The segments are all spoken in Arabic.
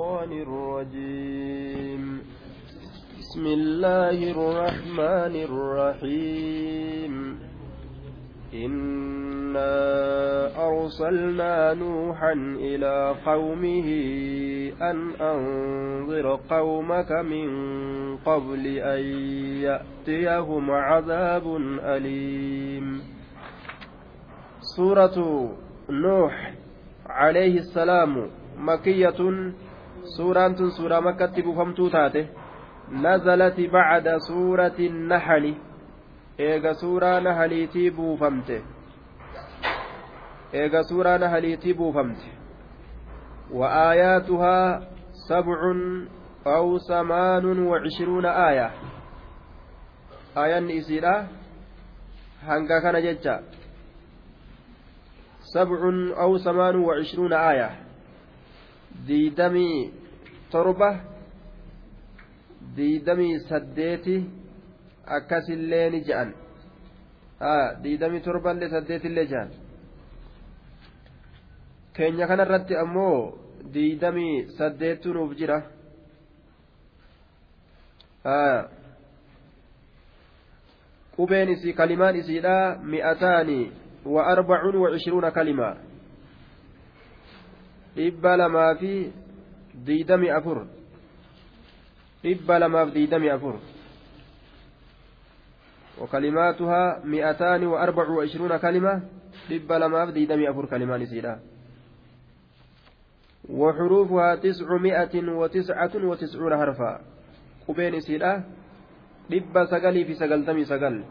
الشيطان الرجيم. بسم الله الرحمن الرحيم. إنا أرسلنا نوحا إلى قومه أن أنظر قومك من قبل أن يأتيهم عذاب أليم. سورة نوح عليه السلام مكية سورة سورة مكة بفمتو تاته نزلت بعد سورة النحل eega suuraa nahaliitii buufamte. Eega suuraa nahaliitii buufamte. وآياتها سبع أو ثمان وعشرون آية آية إسيرة هنگا كان ججا سبع أو ثمان وعشرون آية ديدمي torba diidamii saddeeti akkasillee ni je'an diidamii torballee saddeetillee je'an keenya kanarratti ammoo diidamii saddeettu nuuf jira. Qubeen isii kalimaan isiidha mi'ataani wa arbacuun wa ishruuna kalimaa. Dhibba lamaa fi diidamii afur dhibba lamaaf diidamii afur وكلماتها مئتان وأربع وعشرون كلمة. لما في دمي أفر كلمان سيدا وحروفها تسعمائة وتسعة وتسعون حرفا. قبين سيدا لب سقلي في سقلتمي سقل.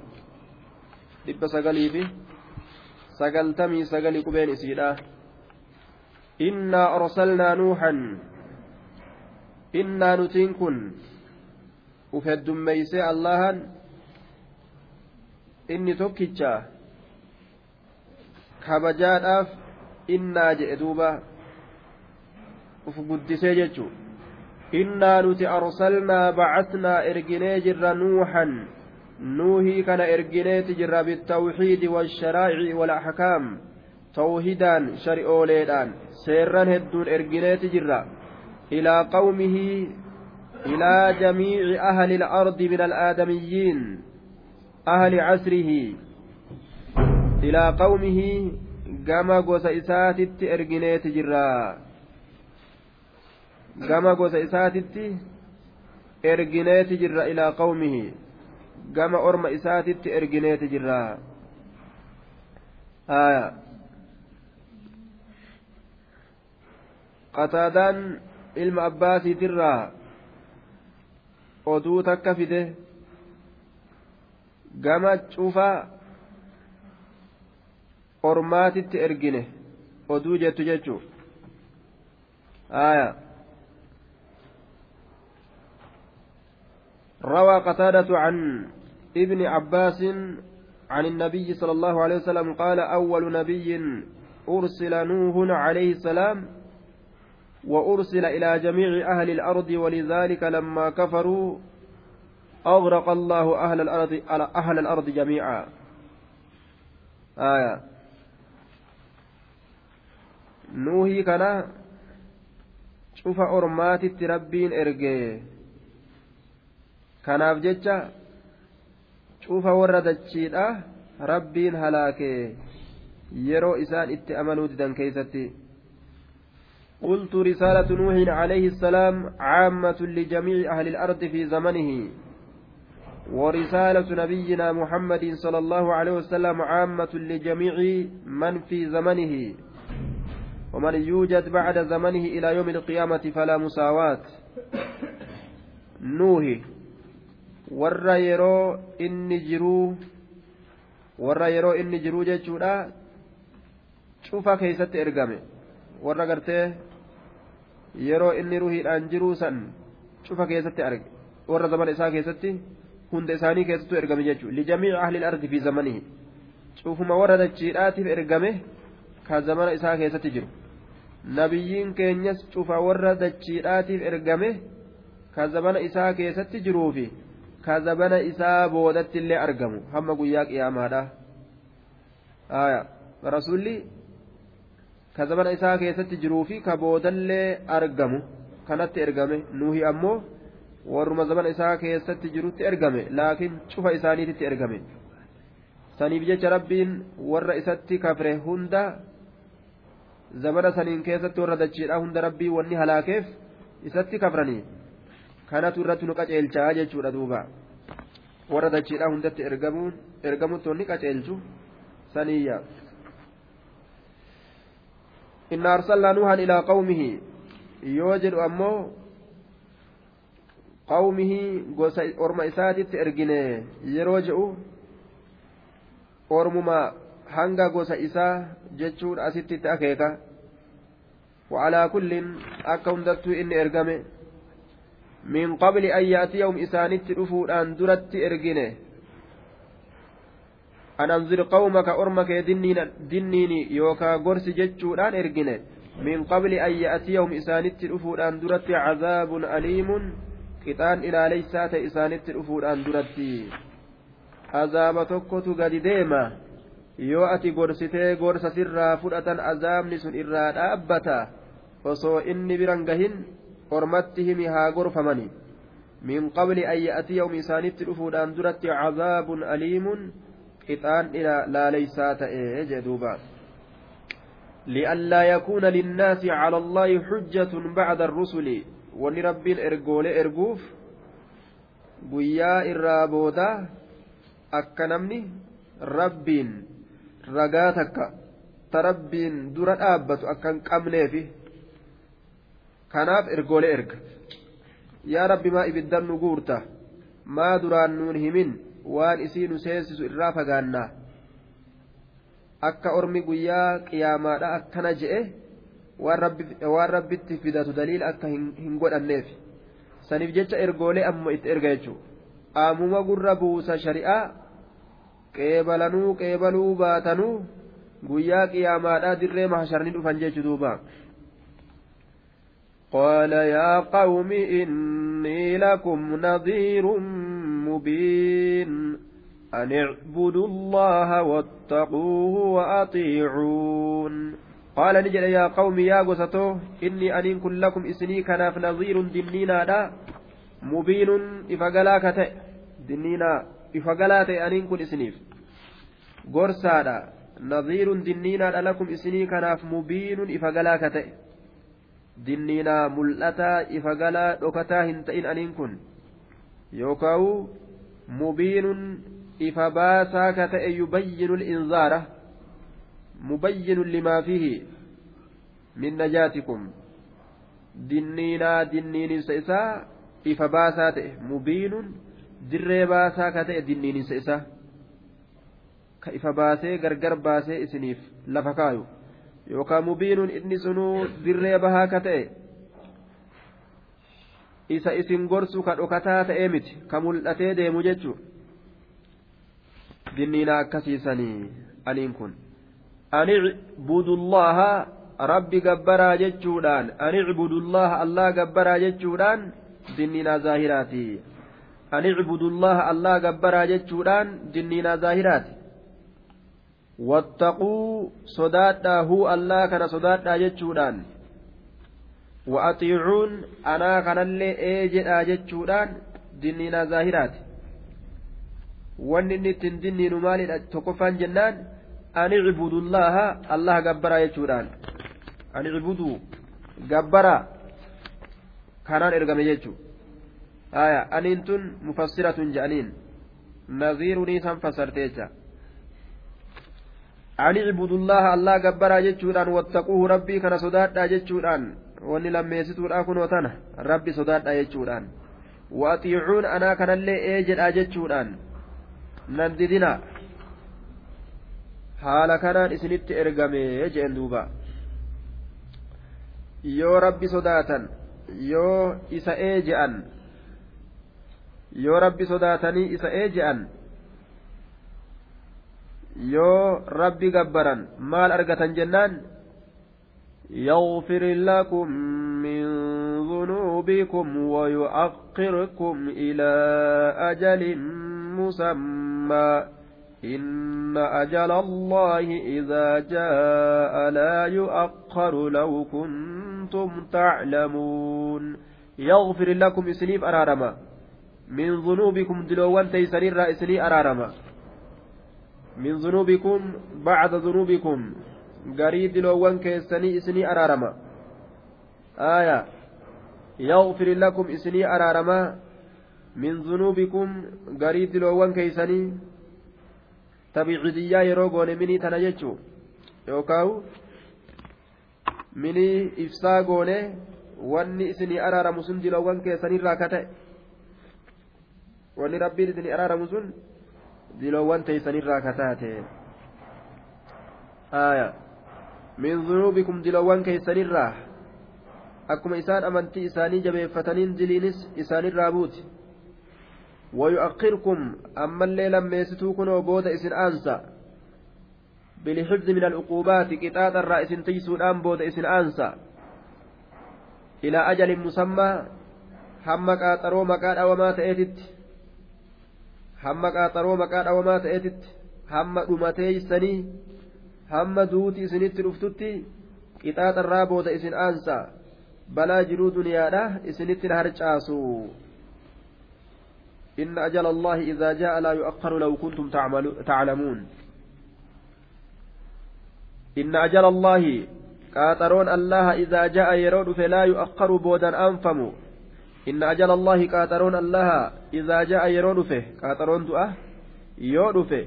لب سقلي في سقلتمي سقل قبين سيدا إنا أرسلنا نوحا إنا نتنكن وفد اللهن inni tokkicha kabajaadhaaf innaa jedhe duuba uf guddisee jechuu innaa nuti arsalnaa bacatnaa erginee jirra nuuxan nuuhii kana ergineeti jirra bitawxiidi washaraa'ici walaxkaam tawhidaan shari'ooleedhaan seerran hedduun ergineeti jirra ilaa qawmihi ilaa jamiici ahli ilardi min alaadamiyyiin أهل عسره إلى قومه isaatitti ergineeti jirra gama gosa isaatitti ergineeti jirra ilaa qawmihi gama orma isaatitti ergineeti jirra aya qataadaan ilma abbaasiitirraa oduu takka fide gama cufa ormaatitti ergine oduu jettu jechuu aya روى قتادة عن ابن عباس عن النبي صلى الله عليه وسلم قال أول نبي أرسل نوح عليه السلام وأرسل إلى جميع أهل الأرض ولذلك لما كفروا أغرق الله أهل الأرض أهل الأرض جميعا. آية. نوهي كان شوف أرمات ربين إرجي jecha cufa warra dachiidha rabbiin halaake yeroo isaan itti amanuu didan keeysatti قلت رسالة نوح عليه السلام عامة لجميع أهل الأرض في زمنه. ورسالة نبينا محمد صلى الله عليه وسلم عامة لجميع من في زمنه. ومن يوجد بعد زمنه إلى يوم القيامة فلا مساواة. نوح warra yeroo inni jiruu warra yeroo inni jiruu jechuudha. Cufa keeysatti ergame. Warra gartee yeroo inni ruhiidhaan jiruu san cufa keessatti arge. Warra zamana isaa keessatti hunda isaanii keessattuu ergame jechuudha. Lijamii ahli ardi fi zamanihi. Cufuma warra dachiidhaatiif ergame ka zamana isaa keessatti jiru. Nabiyyiin keenyas cufa warra dachiidhaatiif ergame ka zamana isaa keessatti jiruufi ka zamana isaa boodatti illee argamu. Hamma guyyaa qiyaamaadha rasuulli boodallee argamu kanatti ergame nuuhi ammoo warruma zamana isaa keessatti jirutti ergame laakiin cufa isaaniititti ergame saniif jecha rabbiin warra isatti kafre hunda zamana saniin keessatti warra dachiidha hunda rabbii wanni halaakeef isatti kafranii kanatu irratti nu qaceelchaa jechuudha duuba warra dachiidha hundatti ergamuun ergamutti wanni qaceelchu saniyya inna arsalnaa nuuhan ilaa qawmihi yoo jedhu ammoo qawmihi gosa orma isaatitti ergine yeroo jedhu ormuma hanga gosa isaa jechuudha asitti itti akeeka وعلى كل أكون دتو إني إرقمه من قبل أن يأتيهم إسانت رفود أن درت إرقنه أنذر قومك أرمك دنيني يوكا قرس جتشودان إرقنه من قبل أن يأتيهم إسانت رفود أن درت عذاب أليم قطان إلى ليسات إسانت رفود أن درت عذاب تكت قد ديما yoo ati gorsitee gorsa sirraa fudhatan azaabni sun irraa dhaabbata osoo inni biran gahin ormatti himi haa gorfamani min qabli an ya'tiyahum isaanitti dhufuudhaan duratti cazaabun aliimun qixaan laaleysaa ta'e jee duuba لئلا يكون للناس على الله حجة بعد الرسل وني ربين إرجول إرجوف guyyaa irraa booda akka namni rabbiin ragaa takka ta rabbiin dura dhaabbatu akka hin qabneefi kanaaf ergoolee erga yaa rabbi maa ibiddan nu guurta maa duraan nuun himin waan isii nu seensisu irraa fagaannaa akka ormi guyyaa qiyaamaadha akkana je'e waan rabbitti fidatu daliila akka hin godhanneef saniif jecha ergoolee amma itti erga jechuudha aamuma gurra buusa shari'aa qeebalanuu qeebaluu baatanuu guyyaa qiyaamaadhaa dirree mahsharni dhufan jechuu duuba. قال يا قوم إني لكم نظير مبين أن اعبدوا الله واتقوه وأطيعون. قال نجل يا قوم يا قسطو إني أن كن لكم إسني كناف نظير دنينا دا. مبين إفقلاك دنينا إفقلات أن كن إسنيف. قرسادا نظير دنينا لكم إسني كناف مبين إفقلاك تأ dinniinaa mul'ataa ifa galaa dhokataa hin yookaawu mubiinun ifa baasaa ka ta'e yubayyinu linzaara mubayyinu limaa fiihi min najaatikum. Dinniinaa dinniininsa isaa ifa baasaa ta'e mubiinun dirree baasaa ka ta'e dinniininsa isaa. Ka ifa baasee gargar baasee isiniif lafa kaayu. Yookaan mubiinuun inni sunuu dirree bahaa ka ta'e isa isin gorsu ka dhokataa ta'ee miti ka mul'atee deemu jechuudha dinniina akkasiisanii aniin kun. Ani budullaha rabbi gabbaraa jechuudhaan ani budullaha allah gabbaraa jechuudhaan dinniina zaahiraati. Ani budullaha allah gabbaraa jechuudhaan dinniina zaahiraati. Wattaquu sodaadhaa huu allaa kana sodaadhaa jechuudhaan wa'atiicuun anaa kanallee ee jedhaa jechuudhaan dinniinaa zaahiraati wanni inni ittiin dinniinu maalidha tokkoffaan jennaan ani cibudullaaha allaha gabbaraa jechuudhaan ani cibuduu gabbaraa kanaan ergame jechuu aya aniin tun mufassiratun je'aniin naziirunii san fassarteecha ani cibudullaha allaa gabbaraa jechuudhaan wattaquuhu rabbii kana sodaadhaa jechuudhaan wanni lammeessituudha kunoo tana rabbi sodaadhaa jechuudhaan. Waaxiicuun anaa kanallee ee jedhaa jechuudhaan. Nan didina. Haala kanaan isinitti ergame jeen duuba. Yoo rabbi sodaatan yoo isa ee je'an yoo rabbi sodaatanii isa ee je'an yoo rabbi gabbaran maal argatan jennaan يغفر لكم من ذنوبكم ويؤخركم إلى أجل مسمى. إن أجل الله إذا جاء لا يؤخر لو كنتم تعلمون. يغفر لكم إسليم أرارما. من ذنوبكم دلوا تيسرير رأسلي أرارما. من ذنوبكم بعد ذنوبكم. Garii diloowwan keessanii isinii araarama aya yaghfir lakum isinii araarama min dhunuubikum garii diloowwan keeysanii tabiicidiyyaa yeroo goone minii tana jechuu yookaawu minii ibsaa goone wanni isinii araaramu sun diloowwan keessanirraa ka ta'e wanni rabbiin isinii araaramu sun diloowwan teeysanirraa ka taate aya min dhunuubikum diloowwan keeysanirraa akkuma isaan amantii isaanii jabeeffataniin diliinis isaanirraa buuti ويؤخركم أما الليل ميستو كنو بود إسن أنسى بالحفظ من العقوبات قطاط الرئيس تيسو الآن بود إسن أنسى إلى أجل مسمى. هم قاطرو مكان أو ما تأتت. هم قاطرو مكان أو ما تأتت هم أمتي سني هم دوتي سنت رفتتي قطاط الرا بود إسن أنسى بلا جرو دنيا إسنت الهرجاسو إن أجل الله إذا جاء لا يؤخر لو كنتم تعلمون إن أجل الله قاطرون الله إذا جاء يرود فلا يؤخر بودا أنفم إن أجل الله قاطرون الله إذا جاء يرود فيه قاطرون دؤه يرود فيه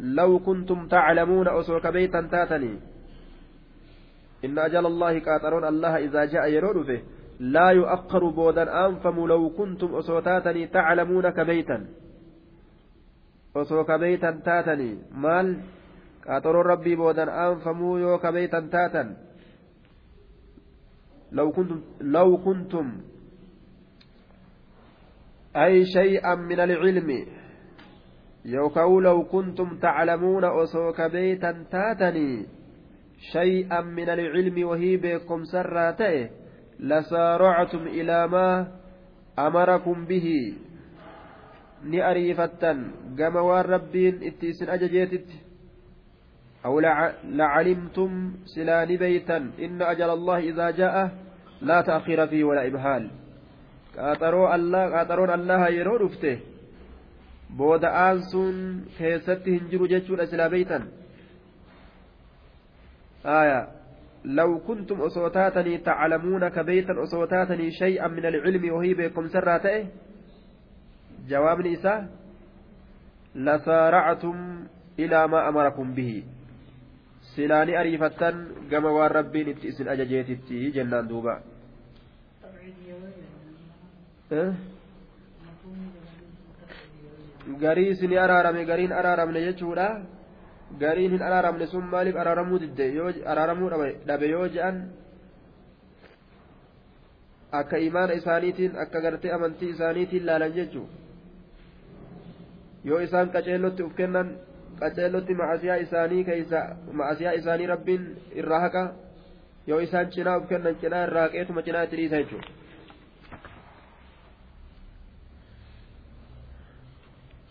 لو كنتم تعلمون أسرك بيتا تاتني. إن أجل الله قاطرون الله إذا جاء يرود فيه لا يؤخر بودا أنفم لو كنتم أصوتاتني تعلمون كبيتا أصو كبيتا تاتني. مال؟ قاطر ربي بودا أنفموا يو كبيتا تاتا. لو كنتم لو كنتم أي شيئا من العلم يوكو لو كنتم تعلمون أصو كبيتا تاتني شيئا من العلم وهي بكم سراته لسارعتم إلى ما أمركم به. ni ariifattan gama waan rabbiin itti isin ajajeetitti أو لعلمتم سلاني بيتا إن أجل الله إذا جاء لا تأخير فيه ولا إبهال. قاطروا الله قاطرون الله يرو رفته بود آنسون كيستي هنجروا جتشون أسلا بيتا آية لو كنتم أصوتاتني تعلمون كبيتا أصوتاتني شيئا من العلم وهي بكم سراته جواب نساء لسارعتم إلى ما أمركم به silaani ariifattan gama waan rabbiin itti isin ajajeetitti jennaan duuba. Garii isinii araarame gariin araaramne jechuudha. Gariin hin araaramne sun maaliif araaramuu didde? Yoo araaramuu dhabe yoo je'an akka imaana isaaniitiin akka gartee amantii isaaniitiin laalan jechuu? Yoo isaan qaceellotti uf kennan qaceellotti macasiyaa isaanii keeysa macasiyaa isaanii rabbiin irraa haqa yoo isaan cinaa uf kennan cinaa irraa haqeetuma cinaa itti dhiisa jechuudha.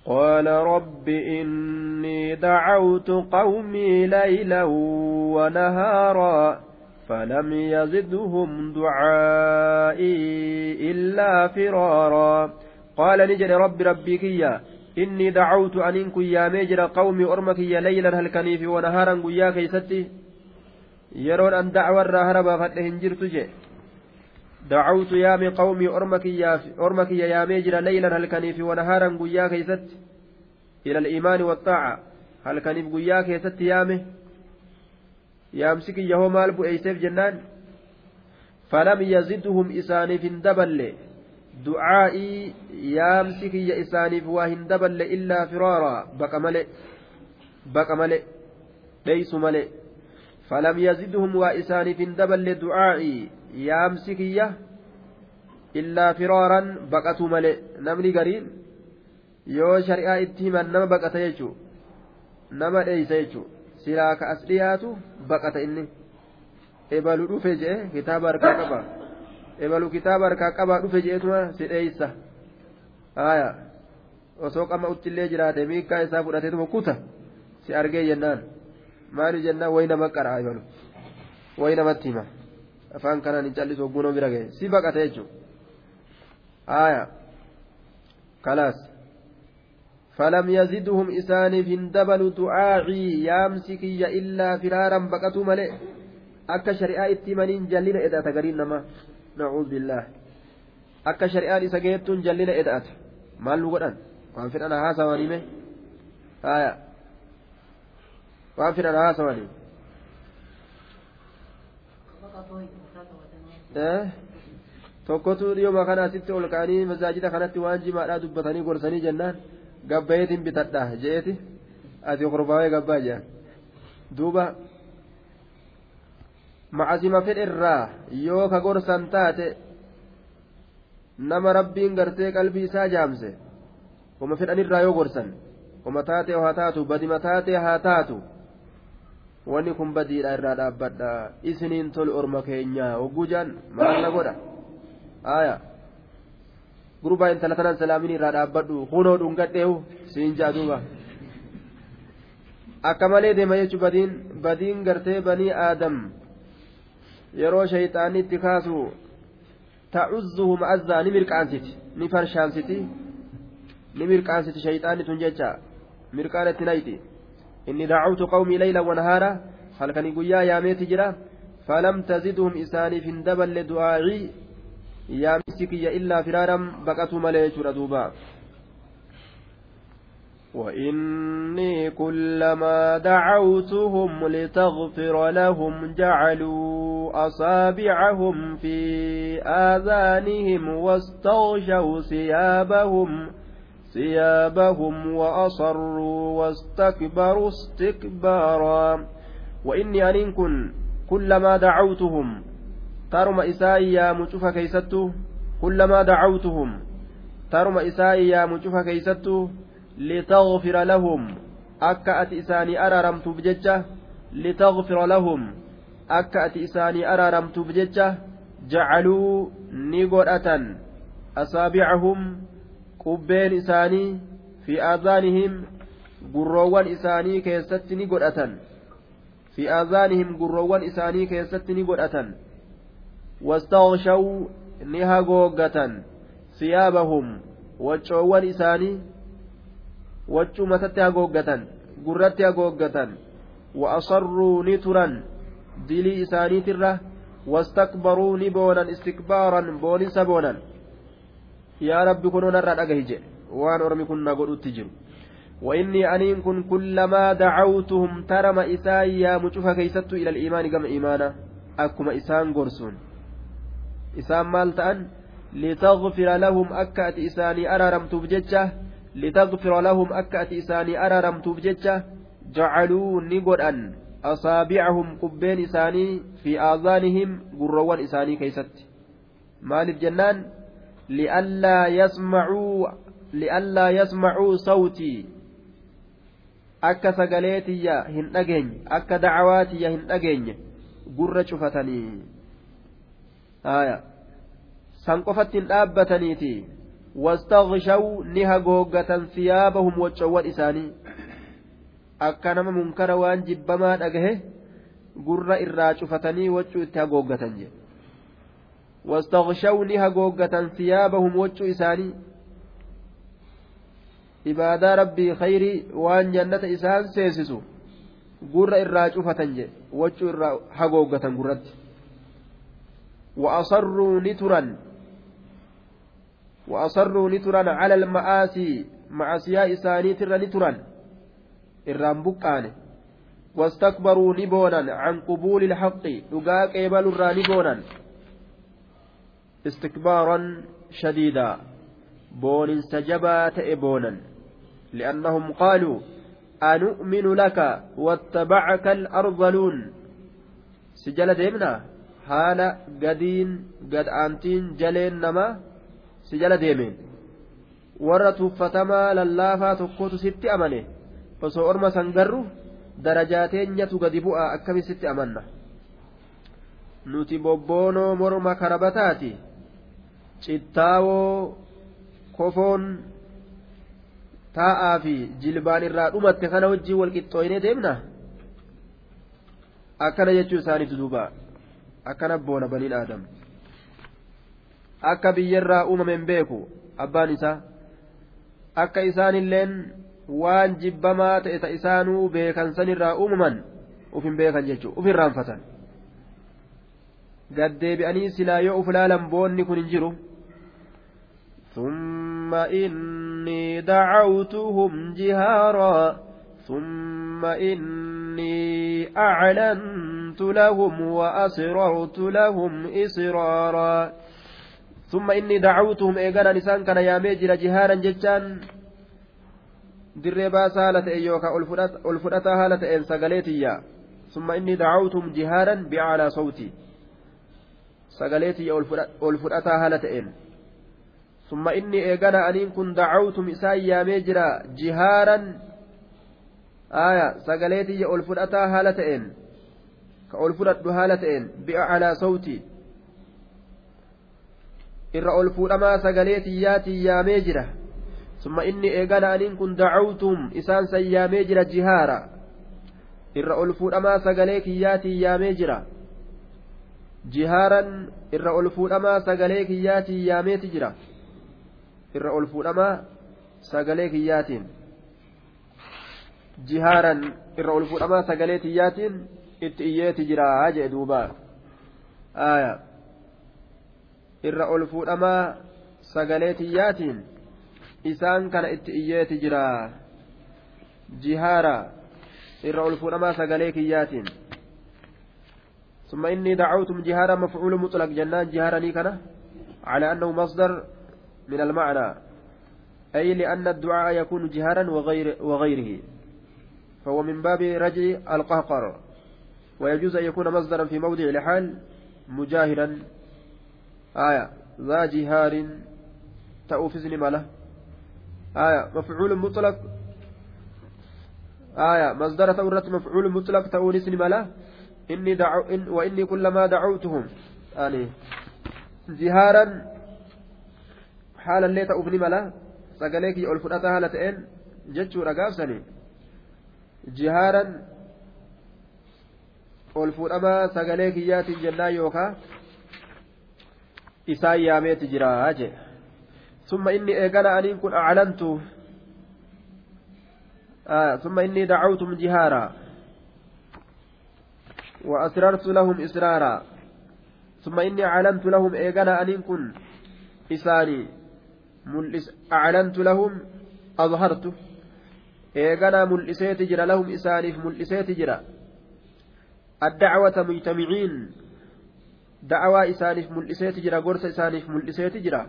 قال رب إني دعوت قومي ليلا ونهارا فلم يزدهم دعائي إلا فرارا. قال نجري رب ربي كيا إني دعوت أن كن يا ميجر قومي أرمك يا ليلا هل كنيف ونهارا قيا كيستي؟ يرون أن دعوى الرهربا فتهن جرت جي. دعوت يا قومي أرمك يا ميجر ليلا هل كنيف ونهارا قيا كيست إلى الإيمان والطاعة هل كنيف قيا كيست يامه يامسك يهو مال بو أيسف جنان؟ فلم يزدهم إساني في دبل دعائي يامسك يا إساني واهن دبل إلا فرارا. بقى ملئ بقى ملئ ليس ملئ فلم يزدهم وإساني في دبل دعائي. yaamsi kiyya illaa firooran baqatu malee namni gariin yoo shari'aa itti himan nama baqata jechuu nama dheeysa jechuu silaa ka as dhiyaatu baqata inni. Ebalu dhufe jee kitaaba harkaa qaba. Ebalu kitaaba harkaa qabaa dhufe jeetuma si dheeysa. Haya osoo qama uttillee jiraate miikaa isaa fudhateetuma kuta si argee jennaan. Maali jennaan? Nama maqara ebalu. Wayi namatti hima. Afaan kanaan hin callisu hoggunoo bira gahe si baqata jechuudha aayaa kalaas فلم يزدهم إسان هندبل دعاعي يامسكي إلا فرارا بقتوا ملئ أكا شريعة اتمنين جلنا إدأت قرين نما نعوذ بالله أكا شريعة إساقيتون جلنا إدأت maal nu godhan waan fedhan haasawanii mee haya waan fedhan haasawanii tokkotu dhiyooma kana asitti ol ka'anii masaajida kanatti waan jimaadhaa dubbatanii gorsanii jennaan. Gabbayeetiin bitadha je'eeti. Ati korbaawee gabbaa jedhan duuba macasima fedherraa yoo ka gorsan taate nama rabbiin gartee qalbii isaa jaamse. Wama fedhanirraa yoo gorsan wama taatee haa taatu badima taatee haa taatu wanni kun badiidha irraa dhaabbadha isiniin tolu orma keenya hogguu jaan maal na godha aya gurbaa intala tanan salaamin irraa dhaabbadhu kunoo dhungadheehu siin jaa duuba akka malee deema jechuu badiin badiin gartee banii aadam yeroo shayxaanitti kaasu تعزهم عزا نمر كانسيت نفر شانسيتي نمر كانسيت شيطان تنججا مركانة نايتي إني دعوت قومي ليلا ونهارا كان يقول يا ميت جرا فلم تزدهم إساني في اندبل لدعائي يا مسكي إلا فرارا بقتوا مليش ردوبا وإني كلما دعوتهم لتغفر لهم جعلوا أصابعهم في آذانهم واستغشوا ثيابهم ثيابهم وأصروا واستكبروا استكبارا. وإني أن كن كلما دعوتهم ترم إسائي يا مشوف كيستو كلما دعوتهم ترم إسائي يا مشوف كيستو لتغفر لهم. أكا أتي إساني أرارمت بججة لتغفر لهم. أكا أتي إساني أرارمت بججة جعلوا نقرأة أصابعهم قبين إساني في آذانهم قروان إساني كيست نقرأة في آذانهم قروان إساني كيست نقرأة واستغشوا نهاقوقة ثيابهم وجوان إساني waccuu matatti hagooggatan gurratti hagooggatan وأصروا نترا دلي إساني ترة واستكبروا نبونا استكبارا بون سبونا يا رب كنون الرد وان أرمي كنا قد أتجر وإني أنين كن كلما دعوتهم ترم إساي يا مشوفا كيست إلى الإيمان كما إيمانا أكما إسان قرسون إسان مالتأن لتغفر لهم أكأت إساني أرارمت بججة لتغفر لهم أكأت إساني أرارمتوف جتة جعلوا نقرأن أصابعهم قبين إساني في آذانهم قروان إساني كيست مالف جنان li'allaa yasmacuu li'allaa yasmacuu sawtii akka sagalee tiyya hin dhageenye akka dacawaa tiyya hin dhageenye gurra cufatanii haaya san qofatti hin dhaabbataniiti wastaqshaw ni hagooggatan siyaabahum waccoowwan isaanii akka nama munkara waan jibbamaa dhagahe gurra irraa cufatanii waccuu itti hagooggatan jedhe wastaghshaw ni hagooggatan siyaabahum wachuu isaanii ibaadaa rabbii khayrii waan jannata isaan seesisu gurra irraa cufatan jedhe wachuu irraa hagooggatan gurratti wa asarruu ni turan وأصروا نترا على المآسي معصية إساني ترى نترا إرام بكان واستكبروا نبونا عن قبول الحق دقاق إبل نبونا استكبارا شديدا بون سجبا تئبونا لأنهم قالوا أنؤمن لك واتبعك الأرذلون سجل ديمنا حال قدين قد أنتين جلين نما si jala deemeen warra tuuffatamaa lallaafaa tokkotu sitti amane osoo orma san garru darajaateenyatu gadi bu'aa akkami sitti amanna nuti bobboonoo morma karabataati cittaawoo kofoon taa'aa fi jilbaan irraa dhumatte kana wajjin wal qixxooynee deemna? Akkana jechuu isaaniitu duuba. Akkana boona baniin aadam. Akka biyyarraa uumameen beeku abbaan isaa. Akka isaanilleen waan jibbamaa ta'e ta isaanuu beekan sanirraa uumaman uf hin beekan jechuudha uf irraanfatan. Gaddeebi'anii silaa yoo uf laalan boonni kun hin jiru. ثم إني دعوتهم جهارا ثم إني أعلنت لهم وأسررت لهم إسرارا ثم إني دعوتهم إيقانا نسان كان يامجر جهارا جدا دربا سالة إيوكا ألفرتا هالة إن سقليتيا ثم إني دعوتهم جهارا بأعلى صوتي سقليتيا ألفرتا هالة إن aniin kun dacaawtum isaan yaamee jira jihaaran aya sagaleetiyya ol fudhataa haala ta'een ka ol fudhadhu haala ta'een bicaalaa sawti irra ol fuudhamaa sagaleetiyyaatiin yaamee jira ثم إني إيقانا أنين كن دعوتم إسان سيامي جرا جهارا إر ألفون أما سقليك ياتي يامي جرا جهارا إر ألفون أما سقليك ياتي يامي تجرا إر ألفون أما سقليك ياتين جهارا إر ألفون أما سقليك ياتين إتئيات جرا هاجئ دوبا آية إر ألفون أما سقليك ياتين isaan kana itti iyyeeti jira. Jihaara irra ol fuudhamaa sagalee kiyyaatiin. ثم إني دعوتم جهارا مفعول مطلق جنان جهارا كنا على أنه مصدر من المعنى. أي لأن الدعاء يكون جهارا وغير وغيره. فهو من باب رجع القهقر. ويجوز أن يكون مصدرا في موضع لحال مجاهرا آية. ذا جهار تأوفزني ماله آية. مفعول مطلق. آية. مصدر تورت مفعول مطلق اسم ملا إني دعو إن وإني كلما دعوتهم. آني. جهارا حالا لي تأوفني ملا سقليك ألفنتها هالتين جتشو رقابسني جهارا ألفنما سقليك ياتي جنا يوكا إساء ياميت جراجي ثم إني إيقنا أنين كن أعلنت آه ثم إني دعوتم جهارا وأسررت لهم إسرارا ثم إني أعلنت لهم إيقنا أنين كن إساني أعلنت لهم أظهرت إيقنا ملئسيت جرى لهم إسانيف ملئسيت جرى الدعوة مجتمعين دعوة إسانيف ملئسيت جرى قرص إسانيف ملئسيت جرى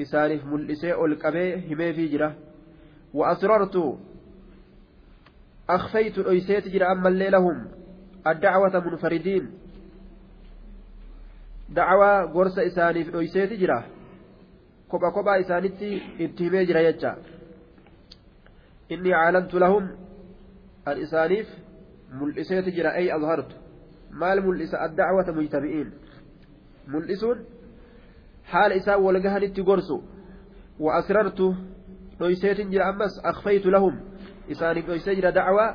isaaniif mul'isee ol qabee himeefii jira. وأسررت أخفيت أيسيت جرى أما لهم الدعوة منفردين دعوة قرص إساني في أيسيت جرى كوبا كوبا إسانتي اتهمي جرى يجا إني أعلنت لهم الإسانيف ملئسيت جرى أي أظهرت مال ملئس الدعوة مجتمعين ملئسون حال إساء ولقهنت قرسو وأسررت نويسيت جرى أمس أخفيت لهم إساني نويسي جرى دعوة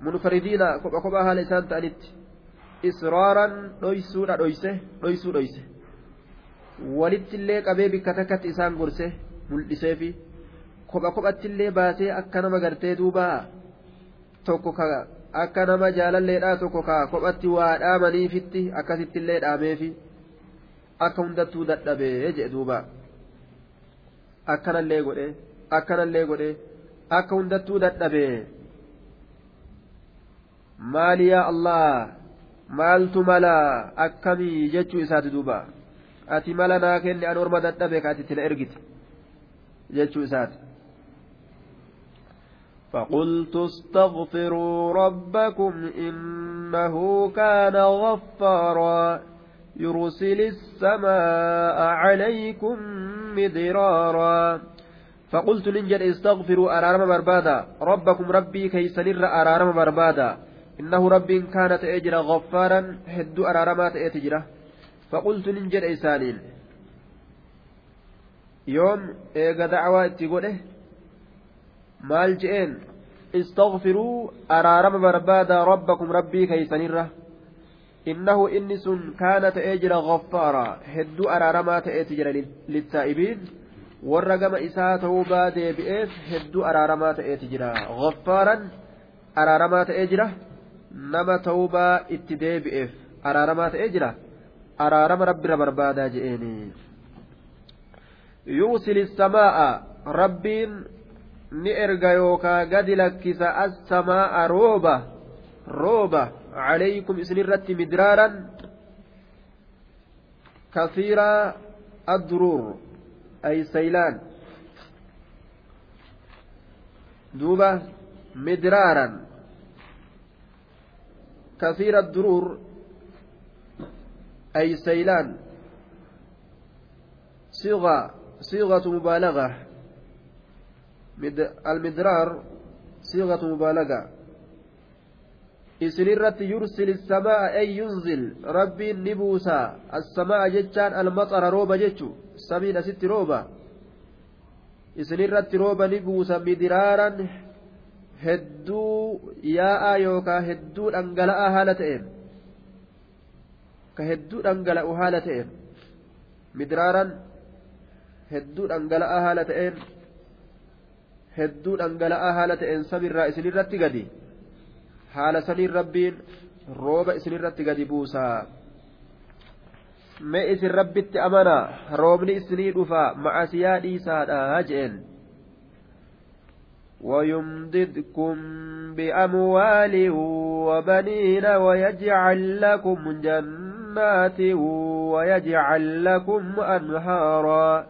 منفردين كبا كبا حال إسان تأنت إسرارا نويسونا نويسه نويسو نويسه walitti illee qabee bikka takkatti isaan gorse mul'iseefi kopha kophattillee baasee akka nama gartee duuba tokko ka akka nama jaalalleedhaa tokko ka kophatti waa dhaamaniifitti akkasittillee dhaameefi akka hundattuu dadhabee jedhe duuba akkanallee godhe akkanallee godhe akka hundattuu dadhabee maali yaa allah maaltu mala akkamii jechuu isaati duuba ati mala naa kenni an orma dadhabe ka ati tila ergite jechuu isaati. فقلت استغفروا ربكم إنه كان غفارا يرسل السماء عليكم مدرارا فقلت ننجد استغفروا أرارم بربادا ربكم ربي كي سنر أرارم بربادا إنه رب كانت أجر غفارا حد أرارمات أتجرة فقلت ننجد إسانين يوم إيغا دعوة اتقوله مال استغفروا أرارم بربادا ربكم ربي كي سنره innahu inni sun kaana ta'ee jira goffaara hedduu araaramaa ta'eeti jira lissaa'ibiin warra gama isaa tawbaa deebi'eef hedduu araaramaa ta'eeti jira goffaaran araaramaa ta'ee jira nama tawbaa itti deebi'eef araaramaa ta'ee jira araarama rabbira barbaadaa je'eeni yuusili samaa'a rabbiin ni erga yookaa gadi lakkisa as-samaa'a rooba rooba إسن الرت مدرارا كثير الضرور أي سيلان دوبة مدرارا كثير الضرور أي سيلان. صيغة صيغة مبالغة. المدرار صيغة مبالغة. إسنرت يرسل السماء أي ينزل. ربي نبوسا السماء جتان المطر روبا جتو سمين ست روبا إسنرت روبا نبوسا مدرارا. هدو يا أيوكا هدو أنقلاء هالتين ka hedduu dhangala'u haala ta'een midiraaran hedduu dhangala'aa haala ta'een hedduu dhangala'aa haala ta'een sabirraa isinirratti gadi haala saniin rabbiin rooba isinirratti gadi buusaa mee isin rabbitti amanaa roobni isinii dhufaa macasiyaa dhiisaadha jeen ويمددكم بأموال وبنين ويجعل لكم جنات ويجعل لكم أنهارا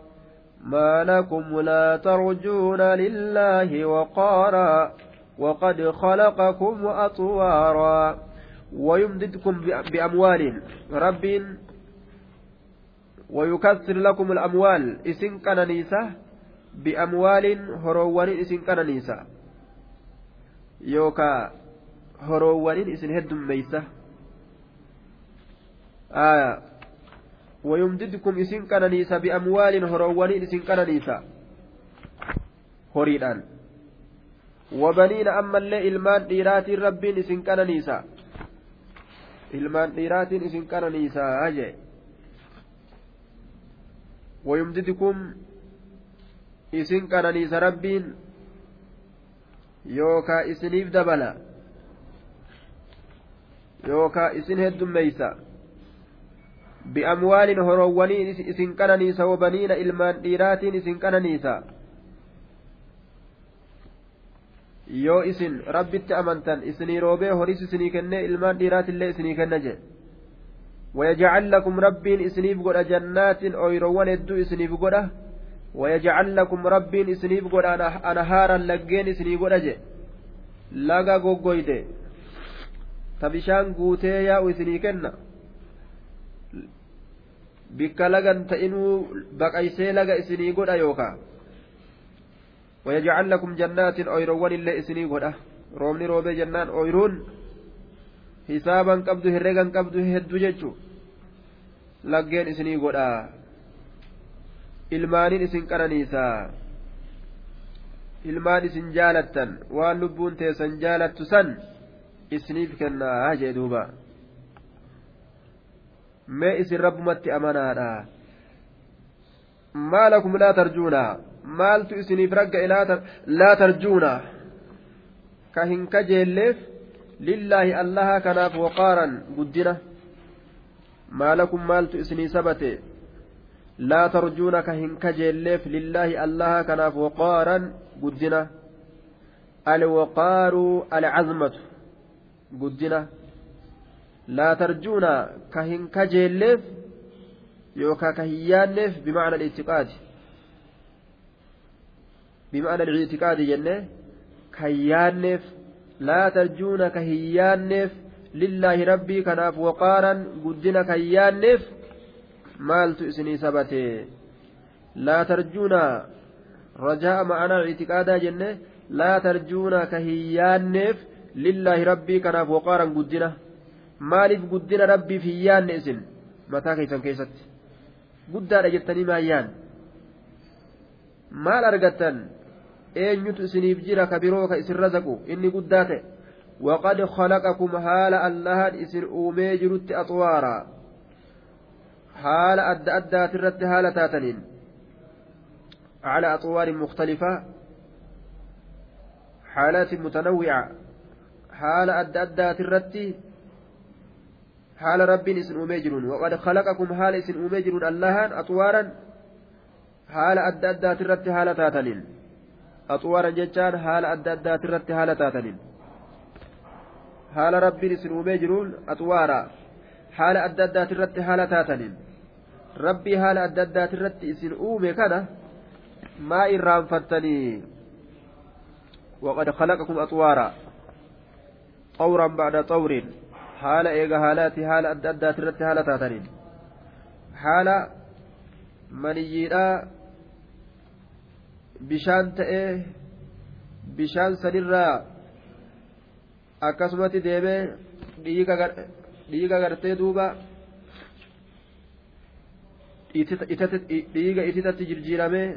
ما لكم لا ترجون لله وقارا وقد خلقكم أطوارا ويمددكم بأموال رب ويكثر لكم الأموال. إسن كنانيسة بأموال هروان إسن كنانيسة يوكا هروان إسن هد ميسة آية. ويمددكم إسن كنانيسة بأموال هروان إسن كنانيسة هريدان وبنين أما اللي إلمان ديرات ربين إسن كنانيسا. إلمان ديرات إسن كنانيسا. أجي. ويمددكم إسن كنانيسا ربين. يوكا إسنيف دبلا يوكا إسن هدميسا. بأموال هروانين إسن كنانيسا وبنين إلمان ديرات إسن كنانيسا yoo isin rabbitti amantan isinii roobee horiis isinii kennee ilmaan dhiiraatillee isinii kenna jedhe ويجعل لكم ربين إسنيف قد جنات أويروان الدو إسنيف قد ويجعل لكم ربين إسنيف قد أنهارا لقين إسنيف قد جي. لغا قوقويد تبشان قوتي يا إسني كنا بك لغن تئنو بقيسي لغا إسني قد يوكا ويجعل لكم جنات أويروان اللي إسني قد رومني روبي جنان أويرون hisaaban qabdu herregan qabdu hedduu jechu laggeen isinii godha ilmaaniin isin qananiisa ilmaan isin jaalattan waan lubbuun teessan jaalattu san isiniif kennaa jee duuba mee isin rabbumatti amanaadha maalakum laa tarjuuna maaltu isiniif ragga laa tarjuuna ka hin kajeelleef lillaahi allaha kanaaf waqaaran guddina maalakum maaltu isinii sabate laa tarjuuna ka hin kajeelleef lillaahi allaha kanaaf waqaaran guddina alwaqaaru alcazmatu guddina laa tarjuuna ka hin kajeelleef yookaa ka hin yaanneef bimacna alitiqaadi bimacna alitiqaadi jenne ka hin yaanneef laa tarjuuna ka hin yaanneef lillaahi rabbii kanaaf waqaaran guddina kan yaanneef maaltu isinii sabate laa tarjuuna rajaa'a ma'anaa ictiqaadaa jenne laa tarjuuna ka hin yaanneef lillaahi rabbii kanaaf waqaaran guddina maaliif guddina rabbiif hin yaanne isin mataa keessan keessatti guddaadha jettanii maayyaan maal argattan eenyutu isiniif jira ka biroo ka isin razaqu inni guddaa ta'e خلقكم حال الله إسن أومي جرت أطوارا حال أدى أدى ترت حال تاتنين على أطوار مختلفة حالات متنوعة حال أدى أدى ترت إسن أومي جرون وقد خلقكم حال إسن أومي جرون الله أطوارا حال أدى أدى ترت حال تاتنين أطوارا جتان حال أدى أدى ترت حال تاتنين haala rabbiin isin uumee jiruun axwaara haala adda addaati irratti haala taataniin rabbii haala adda addaati irratti isin uume kana maa irraanfattanii waqad khalaqakum axwaara xawran bacda xawriin haala eega haalaati haala adda addaati irratti haala taataniin haala maniyyiidhaa bishaan ta'ee bishaan sanirraa akkasumatti deemee dhiiga gartee duuba dhiiga ititatti jirjiiramee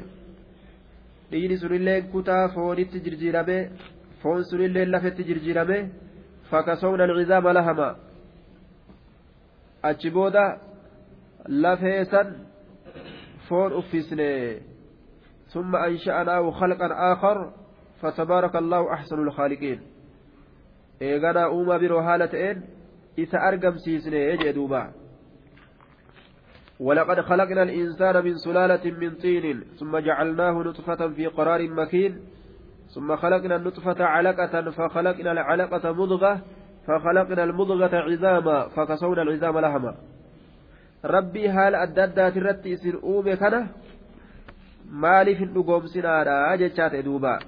dhiigni sunillee kutaa foonitti jirjiiramee foon sunillee lafetti jirjiiramee fakkasoowwan alcizaama lahama achi booda lafeessan foon ثم أنشأناه خلقا آخر فتبارك الله أحسن الخالقين uumaa biroo haala ta'een isa argamsiisne jee duuba ولقد خلقنا الإنسان من سلالة من طين ثم جعلناه نطفة في قرار مكين ثم خلقنا النطفة علقة فخلقنا العلقة مضغة فخلقنا المضغة عظاما فكسونا العظام لهما ربي هال أددات الرتي سن أومي كان؟ مالي في النقوم سنادا جتشات دوبا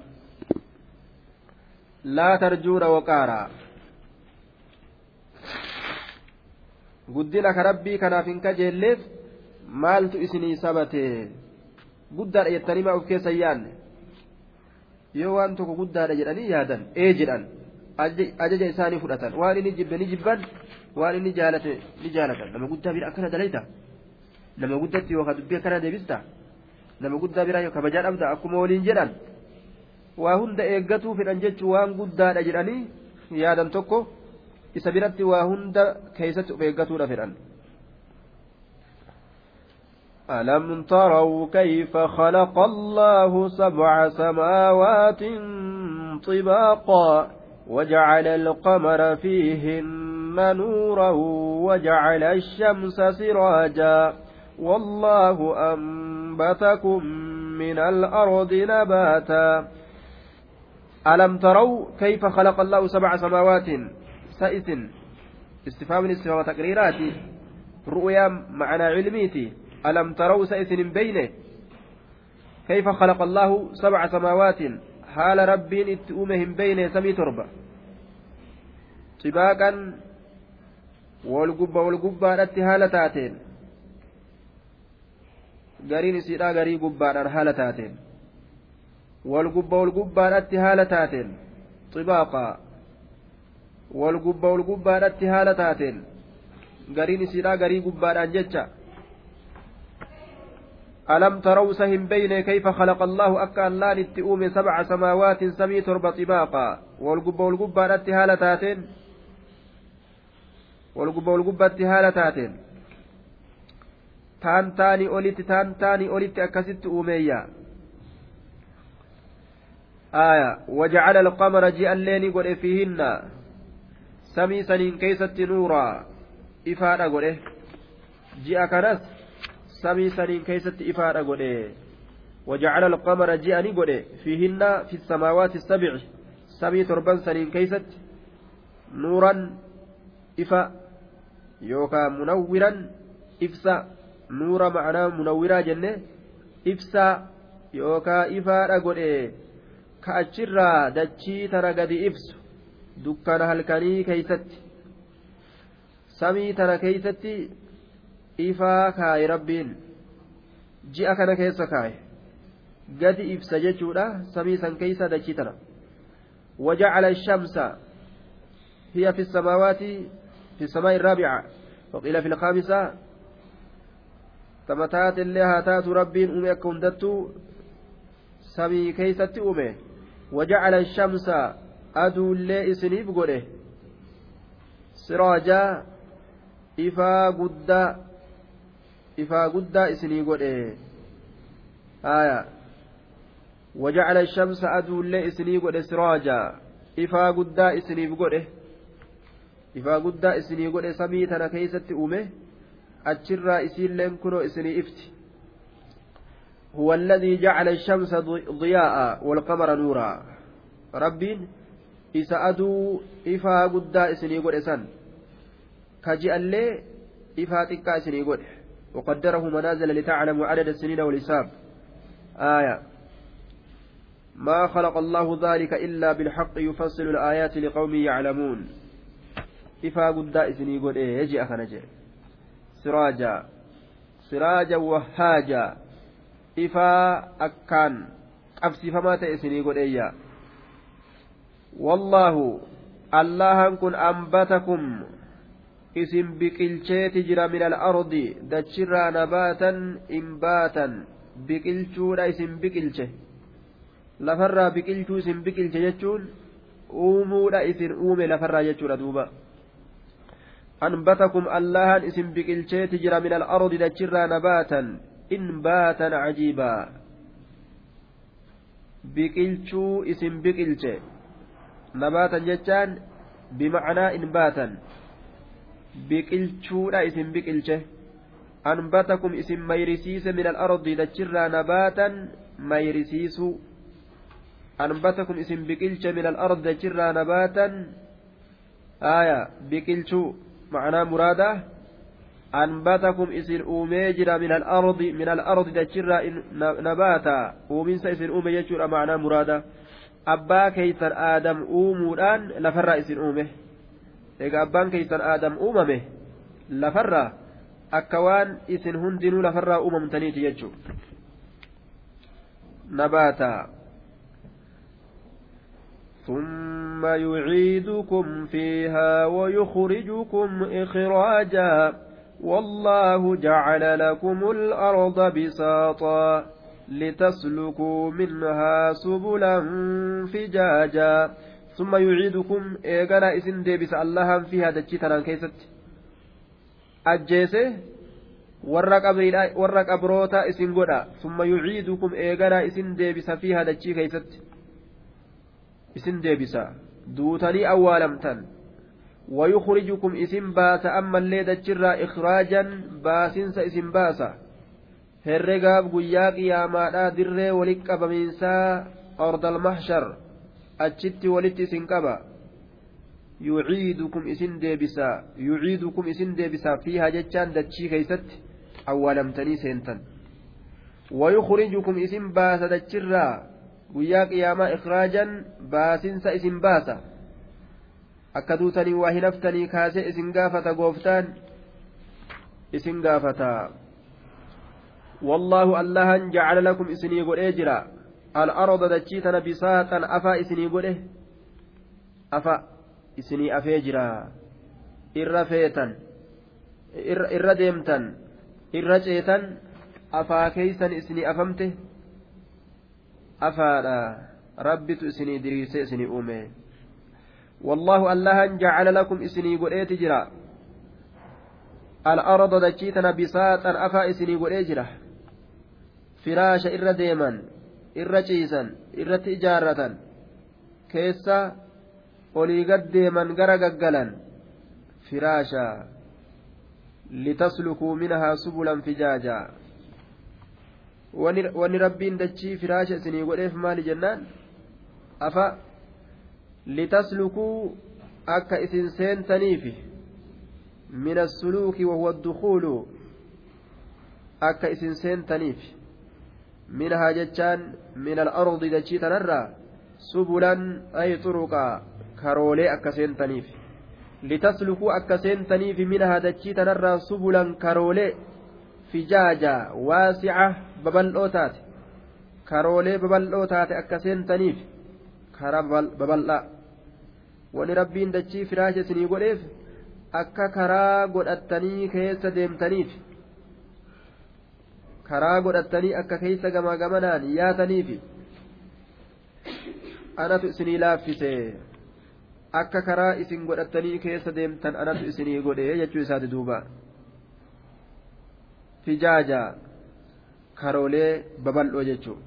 laa tarjuuna waqaaraa guddina ka rabbii kanaaf hin kajeelleef maaltu isinii sabate guddaadha jettanii maa of keessa yaanne yoo waan tokko guddaadha jedhanii yaadan ee jedhan ajaja isaanii fudhatan waan inni jibbe ni jibban waan inni jaalate ni jaalatan nama guddaa bira akkana dalayta nama guddatti yookaan dubbii akkana deebista nama guddaa biraa kabajaa dhabda akkuma waliin jedhan waa hunda eeggatuu fedhan jechuun waan guddaadha jedhanii yaadan tokko isa biratti waa hunda keessatti of eeggatuudha fedhan. ألم تروا كيف خلق الله سبع سماوات طباقا وجعل القمر فيهن نورا وجعل الشمس سراجا والله أنبتكم من الأرض نباتا ألم تروا كيف خلق الله سبع سماوات سائس استفهام استفهام تقريرات رؤيا معنى علميتي. ألم تروا سائس بينه؟ كيف خلق الله سبع سماوات؟ حال ربين اتؤمهم بين سمي تربة. طباقا والقبة والقبة التي تاتين قرين سيدا قري قبة هالة تاتين والقبة والقبة haala taateen xibaaqa walgubba walgubbaadhatti haala taateen gariin isiidhaa garii gubbaadhaan jecha ألم تروا سهم بين كيف خلق الله أكا اللان اتئوم سبع سماوات سمي تربة طباقا؟ والقبة والقبة اتهالة تاتين. والقبة والقبة اتهالة تاتين. تان تاني أوليت تان تاني أوليت أكست أوميا آية. وجعل القمر جاء اللين قل فيهن. سمي سنين كيست نورا. إفادة قل جاء كنس. سمي سنين كيست إفادة قل وجعل القمر جاء قل فيهن في السماوات السبع سمي تربان سنين كيست نورا إفا يوكا منورا إفسا نورا معناه منورا جنة إفسا يوكا إفادة قل ka achirraa dachii tana gadi ibsu dukkana halkanii keeysatti samii tana keeysatti ifaa kaaye rabbiin ji'a kana keessa kaaye gadi ibsa jechuudha samii san keeysa dachii tana وجعل الشمس هي في السماوات في السماء الرابعة وقيل في الخامسة تمتات اللي هاتات ربين أمي أكون دتو سمي كيست أمي وجعل الشمس aduullee isiniif godhe siraajaa ifaa guddaa ifaa guddaa isinii godhe haya وجعل الشمس أدو اللي إسني قد سراجا إفا قد إسني بقده إفا قد إسني قد سميتنا كيست أمه أتشرى إسين لين كنو إسني إفتي هو الذي جعل الشمس ضياء والقمر نورا ربين إسا أدو إفا قد إسني قد إسان كجي اللي إفا تكا إسني قد وقدره منازل لتعلموا عدد السنين والحساب. آية. ما خلق الله ذلك إلا بالحق يفصل الآيات لقوم يعلمون. إفا قد إسني قد إيه؟ يجي أخنجي سراجا. سراجا وهاجا. إفا أكان. qabsiifamaa ta'e isinii godheeyya wallaahu allahan kun ambatakum isin biqilcheeti jira min al-ardi dachirraa nabaatan imbaatan biqilchuudha isin biqilche lafarraa biqilchuu isin biqilche jechuun uumuudha isin uume lafarraa jechuudha duuba أنبتكم الله اسم بقلشيت جرى من الأرض دجرى نباتا إنباتا عجيبا biqilchuu isin biqilche nabaatan jechaan bimacnaa inbaatan biqilchuudha isin biqilche anbatakum isin mayrisiise min alardi dachirraa nabaatan mayrisiisuu anbatakum isin biqilche min alardi dachirraa nabaatan aya biqilchuu macnaa muraadaa أنبتكم إسن أومي جرا من الأرض من الأرض دجرا نباتا أومين سيسن أومي يجرا معنى مرادة أبا كيسن آدم أومودان لفرا إسن أومي إيقا أبان كيسن آدم أوممه لفرا أكوان إسن هندنو لفرا أومم تنيت يجو نباتا ثم يعيدكم فيها ويخرجكم إخراجا والله جعل لكم الأرض بساطا لتسلكوا منها سبلا فجاجا ثم يعيدكم إيقنا إسن ديبس الله فيها دجتنا كيست أجيسه warra qabroota isin godha summa yuciidukum eeganaa isin deebisa fiiha dachii keeysatti isin deebisa duutanii awwaalamtan ويخرجكم اسم باس أما اللي دجرا إخراجا باسنس اسم باسا herregaaf guyyaa qiyaamaadhaa dirree walitti qabamiinsaa ordal mahshar achitti walitti isin qaba yuciidukum isin deebisaa yuciidukum isin deebisaa fiihaa jechaan dachii keeysatti awwaalamtanii seentan wayukrijukum isin baasa dachirraa guyyaa qiyaamaa ikraajan baasinsa isin baasa akka duutanii waa hin haftanii kaasee isin gaafata gooftaan isin gaafata wallaahu allahan jacala lakum isinii godhee jira bisaatan afaa isinii godhe afa isinii afee jira irra feetan irra deemtan irra ceetan afaa keeysan isinii afamte afaadha rabbitu isinii diriirsee isinii uume والله الله جعل لكم إسني قريت جرا الأرض دجيتنا بساطا أفا إسني قريت جرا فراش إر ديما irra ciisan irratti ijaarratan keessa olii gad deeman gara gaggalan firaashaa litaslukuu minahaa subulan fijaajaa wanni rabbiin dachii firaasha isinii godheef maali jennaan? Afa litaslukuu akka isin seentaniif min assuluuki wahuwa addukuulu akka isin seentaniifi. Min alardi dachii tanarraa subulan ay xuruqaa karoolee akka seentaniif litaslukuu akka seentaniif minhaa dachii tanarraa subulan karoolee fijaaja waasica babal'oo taate karoolee babal'oo taate akka seentaniif karaa babal'aa wani rabbiin dachii firaasha isinii godheef akka karaa godhattanii keessa deemtaniif karaa godhattanii akka keessa gamaa gamanaan yaataniif anatu isinii laaffise akka karaa isin godhatanii keessa deemtan anatu isinii godhe jechuu isaati duuba fijaaja karoolee babal'oo jechuu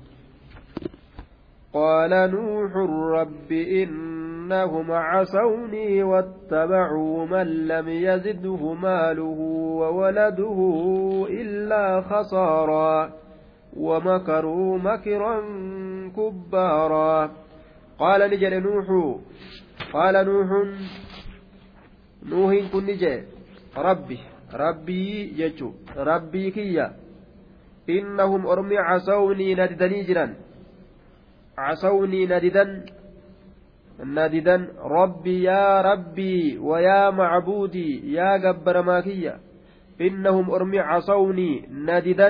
قال نوح رب إنهم عصوني واتبعوا من لم يزده ماله وولده إلا خسارا ومكروا مكرا كبارا. قال نجل نوح قال نوح نوح كن نجل ربي ربي يجو ربي كيا. إنهم أرمي عصوني نددني جرا عصوني نددا نددا ربي يا ربي ويا معبودي يا جبر ماكية إنهم أرمي عصوني نددا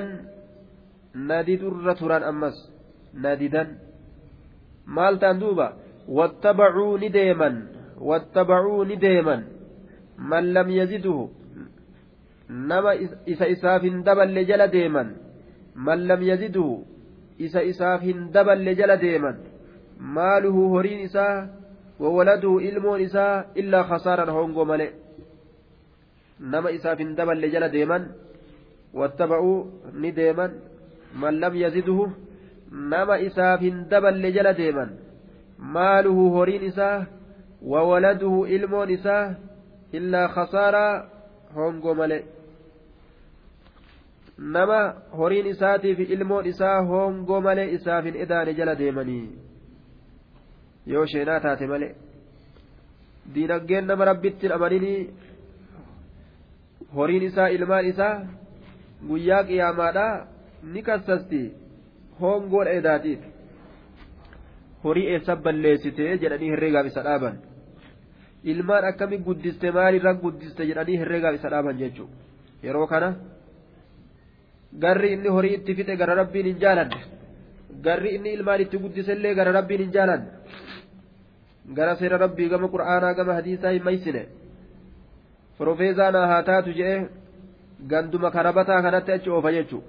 ندد الرتران أمس نددا مال تندوبا واتبعوا نديما واتبعوا نديما من لم يزده نما إسا إساف دبل جل ديما من لم يزده isa isaaf hin daballe jala deeman maaluhu horiin isaa wawaladuhu ilmoon isaa illaa khasaaran hongoo male nama isaaf hin daballe jala deeman wattaba'uu ni deeman man lam yaziduhu nama isaaf hin daballe jala deeman maaluhu horiin isaa wawaladuhu ilmoon isaa illaa khasaaraa hongoo male nama horiin isaatii fi ilmoon isaa hongoo malee isaaf hin edaane jala deemanii yoo sheenaa taate malee diinaggeen nama rabbittiin amaninii horiin isaa ilmaan isaa guyyaa qiyaamaadhaa ni kassasti hongoodha edaatiif horii eessa balleessite jedhanii herreegaaf isa dhaaban ilmaan akkami guddiste maalirra guddiste jedhanii herreegaaf isa dhaaban jechuudha yeroo kana. Garri inni horii itti fixe gara rabbiin hin jaalanne garri inni ilmaan itti guddisellee gara rabbiin hin jaalanne gara seera rabbii gama qur'aanaa gama hadiisaa hin maysine. Profeezaanaa haa taatu jedhe ganduma karabataa kanatti achi oofa jechuu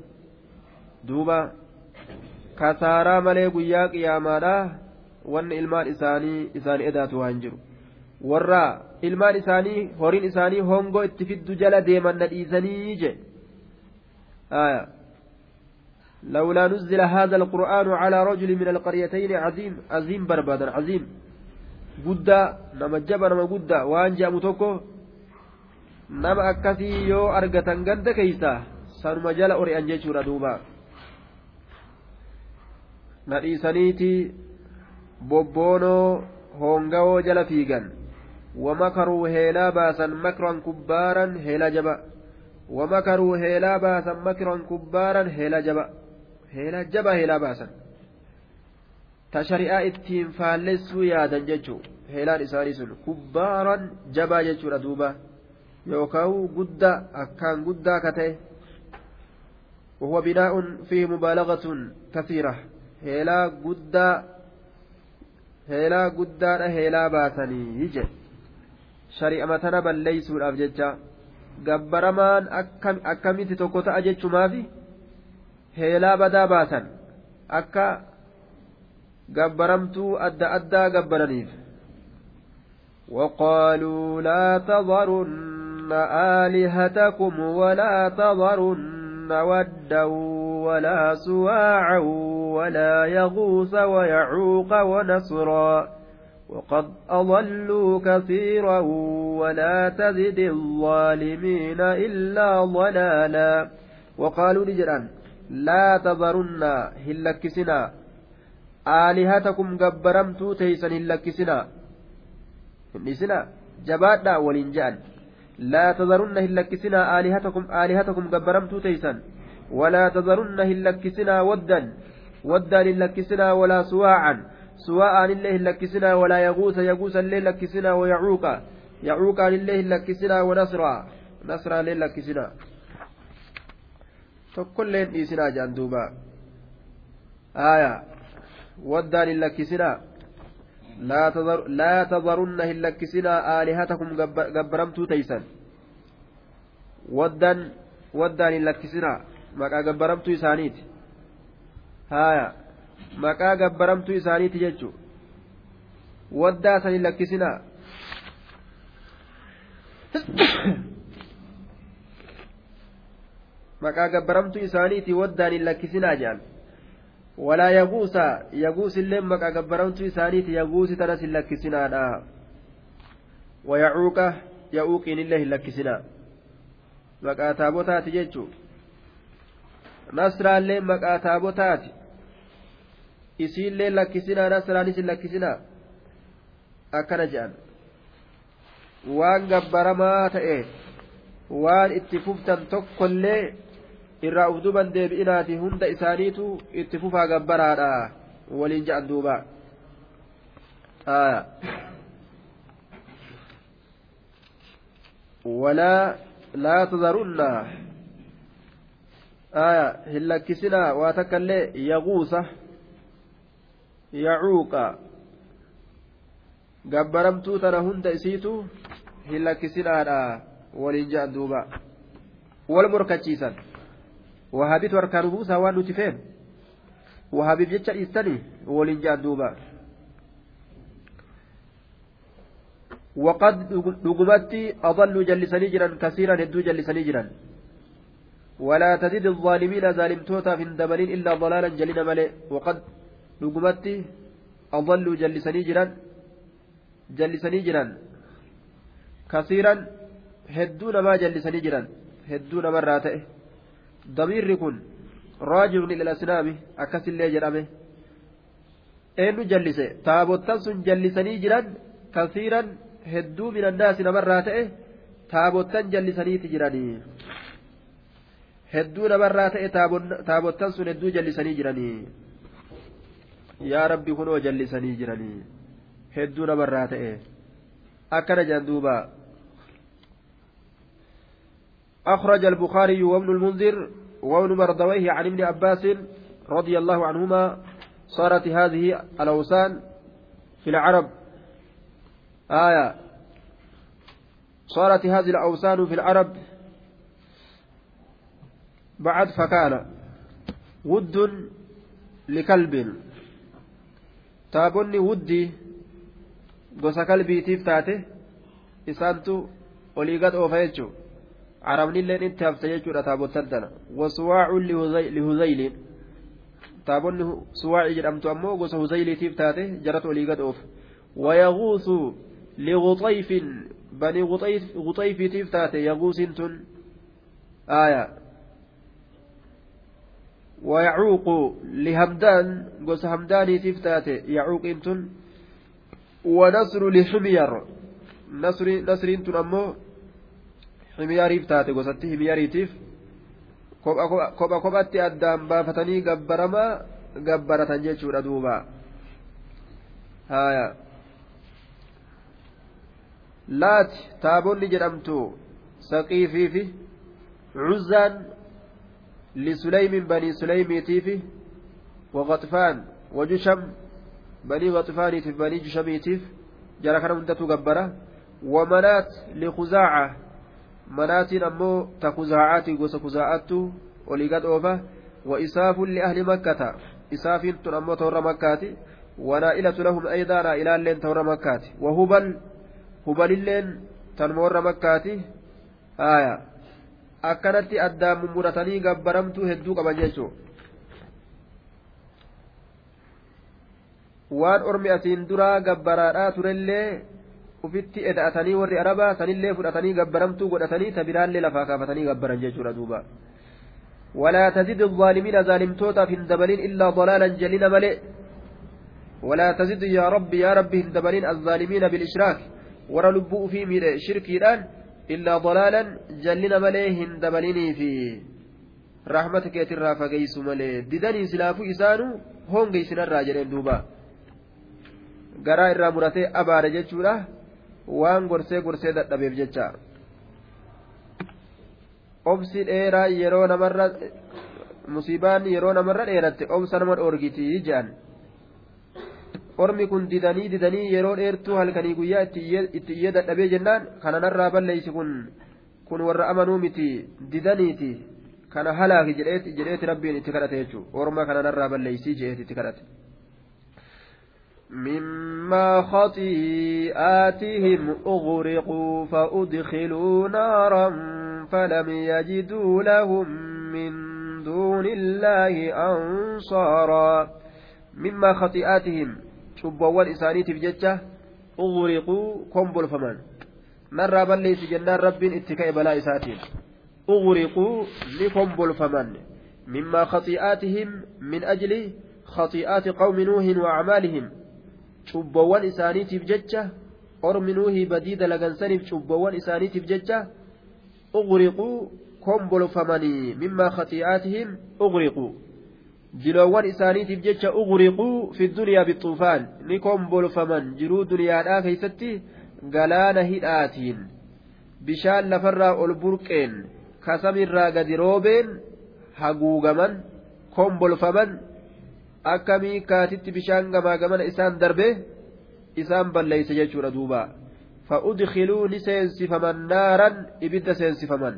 duuba kasaaraa malee guyyaa qiyaamaadhaa wanni ilmaan isaanii isaan edaatu waan jiru. Warra ilmaan isaanii horiin isaanii hongoo itti fiddu jala deeman na dhiisanii jedhe آية لولا نزل هذا القرآن على رجل من القريتين عظيم عظيم بربادا عظيم nama jaba nama guddaa waan je'amu tokko nama akkasii yoo argatan ganda keeysa sanuma jala ori'an jechuudha duuba na dhiisaniiti bobboonoo hoongawoo jala fiigan wamakaruu heelaa baasan makran kubbaaran heelaa jaba ومكروا هيلا باسا مكرا كبارا هيلا جبا هيلا جبا هيلا باسا تشريع اتين فالسوا يادا ججو هيلان إساني سن كبارا جبا ججو ردوبا يوكاو قدا أكان قدا كته وهو بناء فيه مبالغة كثيرة هيلا قدا هيلا قدا هيلا باسني يجي شريعة متنا بل ليسوا الأبججة gabbaramaan akkamitti tokko ta'a jechumaafi heelaa badaa baasan akka gabbaramtuu adda addaa gabbaraniif وقالوا لا تذرن آلهتكم ولا تذرن ودا ولا سواعا ولا يغوث ويعوق ونسرا وقد أضلوا كثيرا ولا تزد الظالمين إلا ضلالا. وقالوا لجران لا تذرن هلكسنا. آلهتكم جبرمتو تيسا هلكسنا. هلكسنا جبادنا ولنجان لا تذرن هلكسنا. آلهتكم آلهتكم جبرمتو تيسا ولا تذرن هلكسنا ودا. ودا هلكسنا ولا سواعا. سواء لله لكسنا ولا يغوث يغوث لله لكسنا ويعوق يعوق لله لكسنا ونصرا نصرا لله لكسنا tokkolleen dhiisinaa jaan duuba aya waddaan hin lakkisinaa laa tadharunna hin lakkisinaa aalihatakum gabbaramtuu taysan waddan waddaan hin lakkisinaa maqaa gabbaramtuu isaaniiti haya maqaa gabbaramtuu isaaniiti jechu waddaa san hin lakkisinaa maqaa gabbaramtuu isaaniitii waddaan hin lakkisinaa jedhan walaa yaguusa yaguus illee maqaa gabbaramtuu isaaniiti yaguusi tanas hin lakkisinaadha wayacuuqa ya'uuqiin illee hin lakkisinaa maqaa taabotaati jechuu nasraallee maqaa taabotaati isiillee lakkisinaa nasraanis hin lakkisinaa akkana jedhan. Waan gabbaramaa ta'e waan itti fuftan tokkollee irraa uf duban deebi'inaati hunda isaaniitu itti fufaa gabbaraadha. Waliin jedhan duuba. Walaa laa tazarunna. Aya. Hin lakkisinaa waa takka illee yaguusa yacuuqa gabbaramtuu tana hunda isiitu hin lakkisinaadha waliin jedhan duuba wal morkachiisan wahaabitu harkaan buusaa waan nuti feen wahaabiif jecha dhiistanii waliin jedhan duuba وقد دغمتي أضلوا جلسني جرا كثيرا هدو جلسني جرا ولا تزيد الظالمين ظالم توتا في دبلين إلا ضلالا جلنا ملئ أضلوا جلسني جرا جلسني جرا كثيرا هدون ما جلسني جرا هدون مرات ضمير كن راجع إلى الأسنام أكس اللي جرامه eenyu jallise taabottan sun jallisanii jiran kasiiran hedduu minannaasi namarraa ta'e taabottan jallisaniiti jiranii hedduu namarraa ta'e taabottan sun hedduu jallisanii jiranii yaa rabbi kunoo jallisanii jiranii hedduu namarraa ta'e. Akkana jedhan duuba. أخرج البخاري وابن المنذر وابن مردويه عن ابن عباس رضي الله عنهما صارت هذه الأوثان في العرب. آية. صارت هذه الأوثان في العرب. بعد فكان ود لكلب. تابني ودي gosa kalbiitiif taate isaantu olii gad oofa jechuun arabnilleen itti hafte jechuudha taabottan tana wasuwaacun lihuzayliin taabonni suwaacii jedhamtu ammoo gosa huzayliitiif taate jaratu olii gad oofa wayaguusu liguxayfin banii guxayfiitiif taate yaguusin tun aaya ويعوق لهمدان قوس همداني تفتاتي يعوق انتن ونصر لحمير نصر نصر انتن امو himiyaariif taate gosatti himiyaariitiif kopha kophatti addaan baafatanii gabbaramaa gabbaratan jechuudha duuba haya laati taabonni jedhamtu saqiifii fi cuzaan lisuleymin banii suleymiitiifi waqaxfaan wajusham banii qaxfaaniitiif banii jushamiitiif jara kana hundatu gabbara wamanaat likuzaaca manaatiin ammoo ta kuzaa'aati gosa kuzaa'attu olii gad oofa wa isaafun liahli makkata isaafiin tun ammoo toorra makkaati wanaa'ilatu lahum aydaa naa'ilaalleen toorra makkaati wahubal hubalilleen tanuma warra makkaati haya akkanatti addaan mummuratanii gabbaramtuu hedduu qaban jechuu waan ormi asiin duraa gabbaraadhaa turellee ufitti eda'atanii warri arabaa sanillee fudhatanii gabbaramtuu godhatanii tabiraallee lafaa kaafatanii gabbaran jechuudha duuba ولا تزد الظالمين ظالمتوتا في الدبلين إلا ضلالا جليلا ملئ ولا تزد يا رب يا رب الدبلين الظالمين بالإشراك ورا لبؤ في شركي الآن illaa dalaalan jallina malee hin dabalinii fi rahmata keetirraa fageysu malee didanii silaafuu isaanu hongeysinarraa jedheen duuba garaa irraa muratee abaare jechuudha waan gorsee gorsee dadhabeef jecha obsi dheeraa yeroo namarra musiibaan yeroo namarra dheeratte obsa nama dhoorgitii jedhan ormi kun didanii didanii yeroo dheertuu halkanii guyyaa itti iyyee dadhabee jennaan kana narraa balleeysi kun kun warra amanuu miti didaniiti kana halaaki jedheeti rabbiin itti kadhate jechuudha orma kana narraa balleeysii jedheeti itti kadhate. مما خطيئاتهم أغرقوا فأدخلوا نارا فلم يجدوا لهم من دون الله أنصارا مما خطيئاتهم شبوان إسانيتي بججة أغرقوا كمبل فمن نرى بل ليس جنان رب اتكاء بلاء إساتين أغرقوا لكمبل فمن مما خطيئاتهم من أجل خطيئات قوم نوح وأعمالهم cubbawwan isaaniitiif jecha ormi nuuhii badii dalagansaniif cubbawwan isaaniitiif jecha ughriquu kombolfamanii mimmaa khati'aatihim ughriquu jiloowwan isaaniitiif jecha ughriquu fi duniyaa bixuufaan ni kombolfaman jiruu duniyaadhaa keeysatti galaana hidhaatiin bishaan lafarraa ol burqeen kasamirraa gadi roobeen haguugaman kombolfaman akka miikaatitti bishaan gamaa gamana isaan darbe isaan balleeyse jechuudha duuba. Fa'udkhiluu ni seensifaman naaran ibidda seensifaman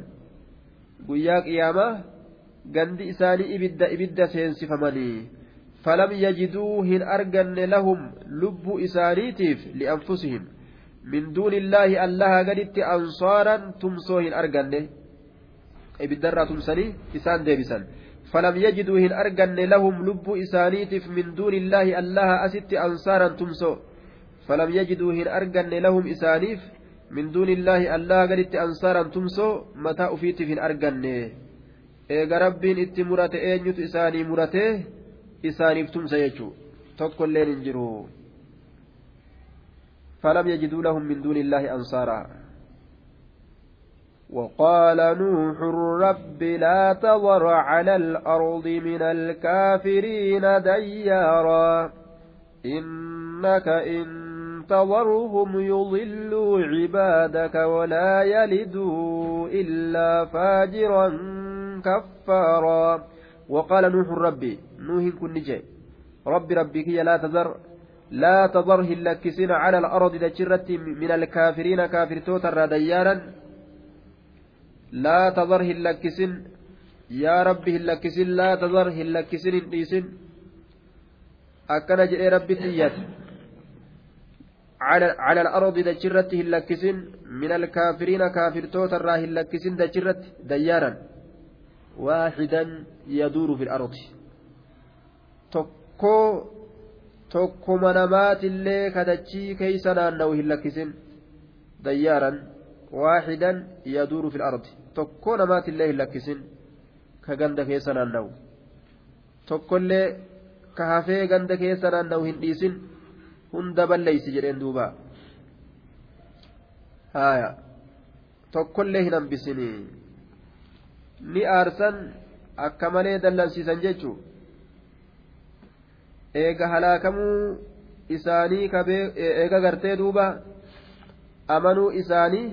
guyyaa qiyaamaa gandi isaanii ibidda ibidda seensifamanii falam yajiduu hin arganne lahum lubbuu isaaniitiif li'anfusihim min duuni illaahi allaha gaditti ansaaran tumsoo hin arganne ibiddarraa tumsanii isaan deebisan فلم يجدوا هن أرجن لهم لب إسانيتف من دون الله الله أست أنصارا تمسو فلم يجدوا هن أرجن لهم إسانيف من دون الله الله قلت أنصارا تمسو متى أفيتف هن أرجن eega rabbiin itti murate eenyutu isaanii murate isaaniif tumsa jechuu tokko illeen hin jiru falam yajiduu lahum min duuni illaahi ansaaraa وقال نوح رب لا تضر على الأرض من الكافرين ديارا إنك إن تضرهم يضلوا عبادك ولا يلدوا إلا فاجرا كفارا. وقال نوح ربي نوح كن جاي ربي ربك لا تذر لا تضره اللكسين على الأرض دجرة من الكافرين كافر توتر ديارا لا تضر هلكسن يا ربي هلكسن لا تضر هلكسن هنديسن أكن جئ ربي تيات على الأرض دجرت هلكسن من الكافرين كافر توتر هلكسن دجرت ديارا واحدا يدور في الأرض tokko tokkuma namaatillee kadachii keeysa naanna'u hin lakkisin dayyaaran waaxidan yaduuru fi lardi tokko namaatillee hin lakkisin ka ganda keessa naanna'u tokkollee ka hafee ganda keessa naanna'u hin dhiisin hunda balleeysi jedheen duuba haya tokkollee hin hambisinii ni aarsan akka malee dallansiisan jechuu eega halaakamuu isaanii eega gartee duuba amanuu isaanii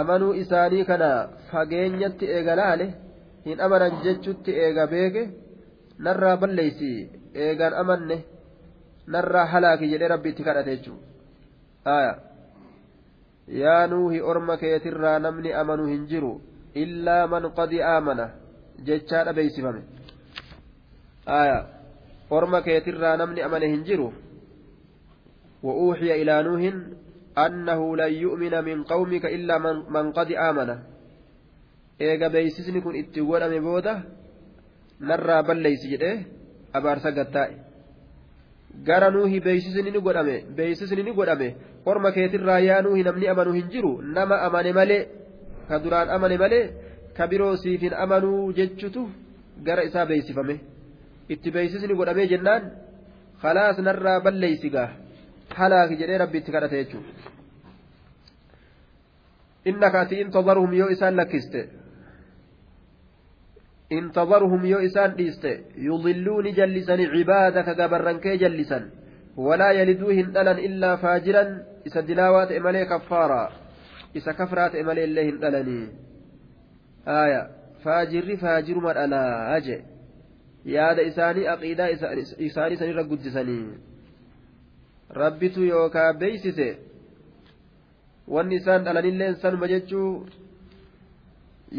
amanuu isaanii kana fageenyatti eega laale hin amanan jechutti eega beeke narraa balleeysi eegaan amanne narraa halaaki jedhee rabbi itti kadhate jechuudha yaa nuuhi orma keetirraa namni amanu hin jiru illaa man qad aamana jechaadha beeysifame orma keetirraa namni amane hin jiru وأوحي إلى نوح أنه لن يؤمن من قومك إلا من, من قد آمن إيجا بيسسني كن اتقول أمي بودا نرى بل ليس جده أبارسا قتائي gara nuuhi beeksisni ni godhame beeksisni ni godhame orma keetirraa yaa nuuhi namni amanu hin jiru nama amane malee ka duraan amane malee ka biroo siif hin amanuu jechutu gara isaa beeksifame itti beeksisni godhamee jennaan khalaas narraa balleeysigaa halaaki jedhee rabbi itti kadhate jechuudha innaka ati in tadarhum yoo isaan lakkiste in tadarhum yoo isaan dhiiste yudilluu ni jallisani cibaadaka gabarran kee jallisan walaa yaliduu hin dhalan illaa faajiran isa dilaawaa ta'e malee kaffaaraa isa kafraa ta'e malee illee hin dhalanii aya faajirri faajiruma dhalaa je yaada isaanii aqiidaa isaanii sanirra guddisanii rabbitu yookaa beeysise wanni isaan dhalanilleen sanuma jechuu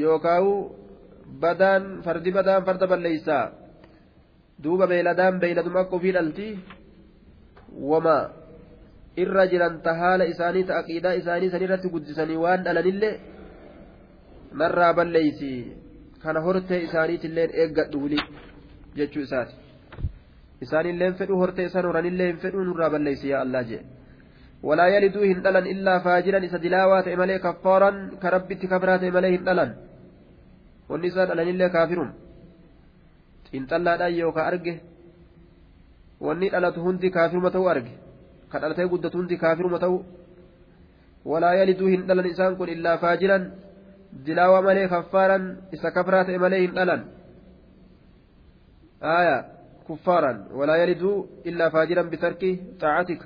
yookaawu badaan fardi badaan farda balleeysaa duuba beeyladaan beeyladuma akka ofii dhalti wama irra jiran ta haala isaanii ta aqiidaa isaanii sanirratti guddisanii waan dhalanillee narraa balleeysi kana hortee isaaniitillee eeggadhu wuli jechuu isaati isaanilleen fedhu hortee isaan horanillee hin fedhu nurraa balleeysi yaa allaa jee walaa yaliduu hin dhalan illaa faajiran isa dilaawaa ta'e malee kaffaaran ka rabbitti kafiraa ta'e malee hin dhalan wanni isaan dhalanillee kaafirum xiinxallaadhaan yookaan arge wanni dhalatu hundi kaafiruma ta'uu arge ka dhalatee guddatu hundi kaafiruma ta'u walaa yaliduu hin dhalan isaan kun illaa faajiran dilaawa malee kaffaaran isa kafiraa ta'e malee hin dhalan آية كفارا ولا يلدوا إلا فاجرا بترك طاعتك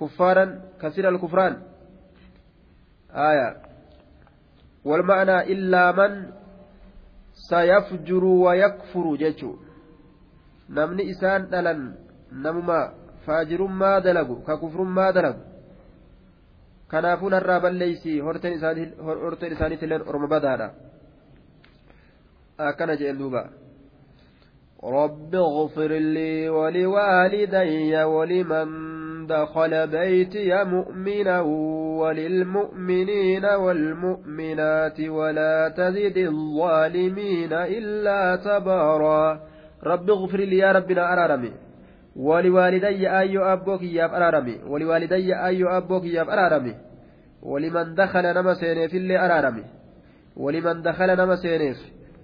كفارا كثير الكفران آية والمعنى إلا من سيفجر ويكفر جيتشو نمني إسان دلن نمما ما دلقوا ككفر ما دلقوا kanaafuu narraa balleeysi horteen isaaniitilleen orma badaadha. Akkana jedhen duuba. رب اغفر لي ولوالدي ولمن دخل بيتي مؤمنا وللمؤمنين والمؤمنات ولا تزد الظالمين إلا تبارا رب اغفر لي يا ربنا araarami ولوالدي أي abbaa kiyya araarami ولوالدي أي abbaa kiyya araarami ولمن دخل nama seeneef illee araarami ولمن دخل nama seeneef.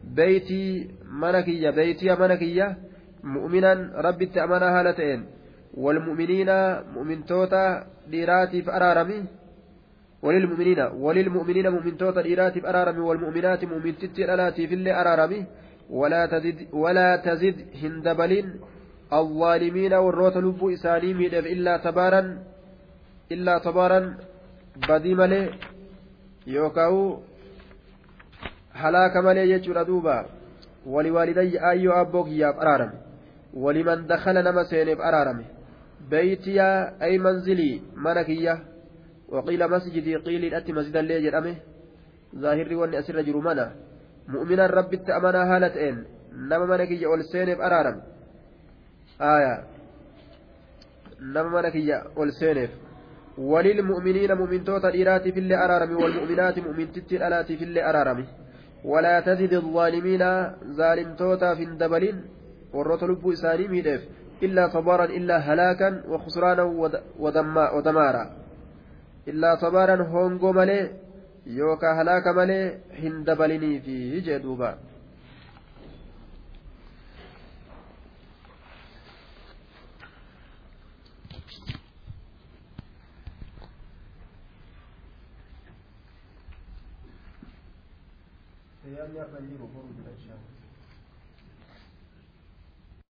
بيتي mana kiyya بيتي mana kiyya. مؤمنا ربي تأمنا هالتين والمؤمنين مؤمن توتا ديراتي فأرارمي وللمؤمنين وللمؤمنين مؤمن توتا ديراتي فأرارمي والمؤمنات مؤمن تتي في اللي أرارمي ولا تزد ولا تزد هندبلين الظالمين والروت لبو إساني ميدف إلا تبارا إلا تبارا بدي ملي يوكاو هلاك ملي يجور دوبا ولوالدي أيو أبوك ياب أرارم ولمن دخل نما سينف أرارم بيتيا أي منزلي منكية وقيل مسجدي قيل أتي مسجد اللي جرأمه ظاهري واني أسر جرمنا مؤمنا ربي تأمنا هالتين نما منكية والسينف أرارم. آية. نما منكية والسينف وللمؤمنين مؤمن توتا الإراتي في اللي أرارمي والمؤمنات مؤمن تتي الألاتي في اللي أرارمي. ولا تزد الظالمين ظالم توتا في الدبلين والروت لبو إساني ميدف إلا صبارا إلا هلاكا وخسرانا ودما ودمارا إلا صبارا هونغو ملي يوكا هلاك ملي هندبلني في جدوبا. القيام يقلب فرجه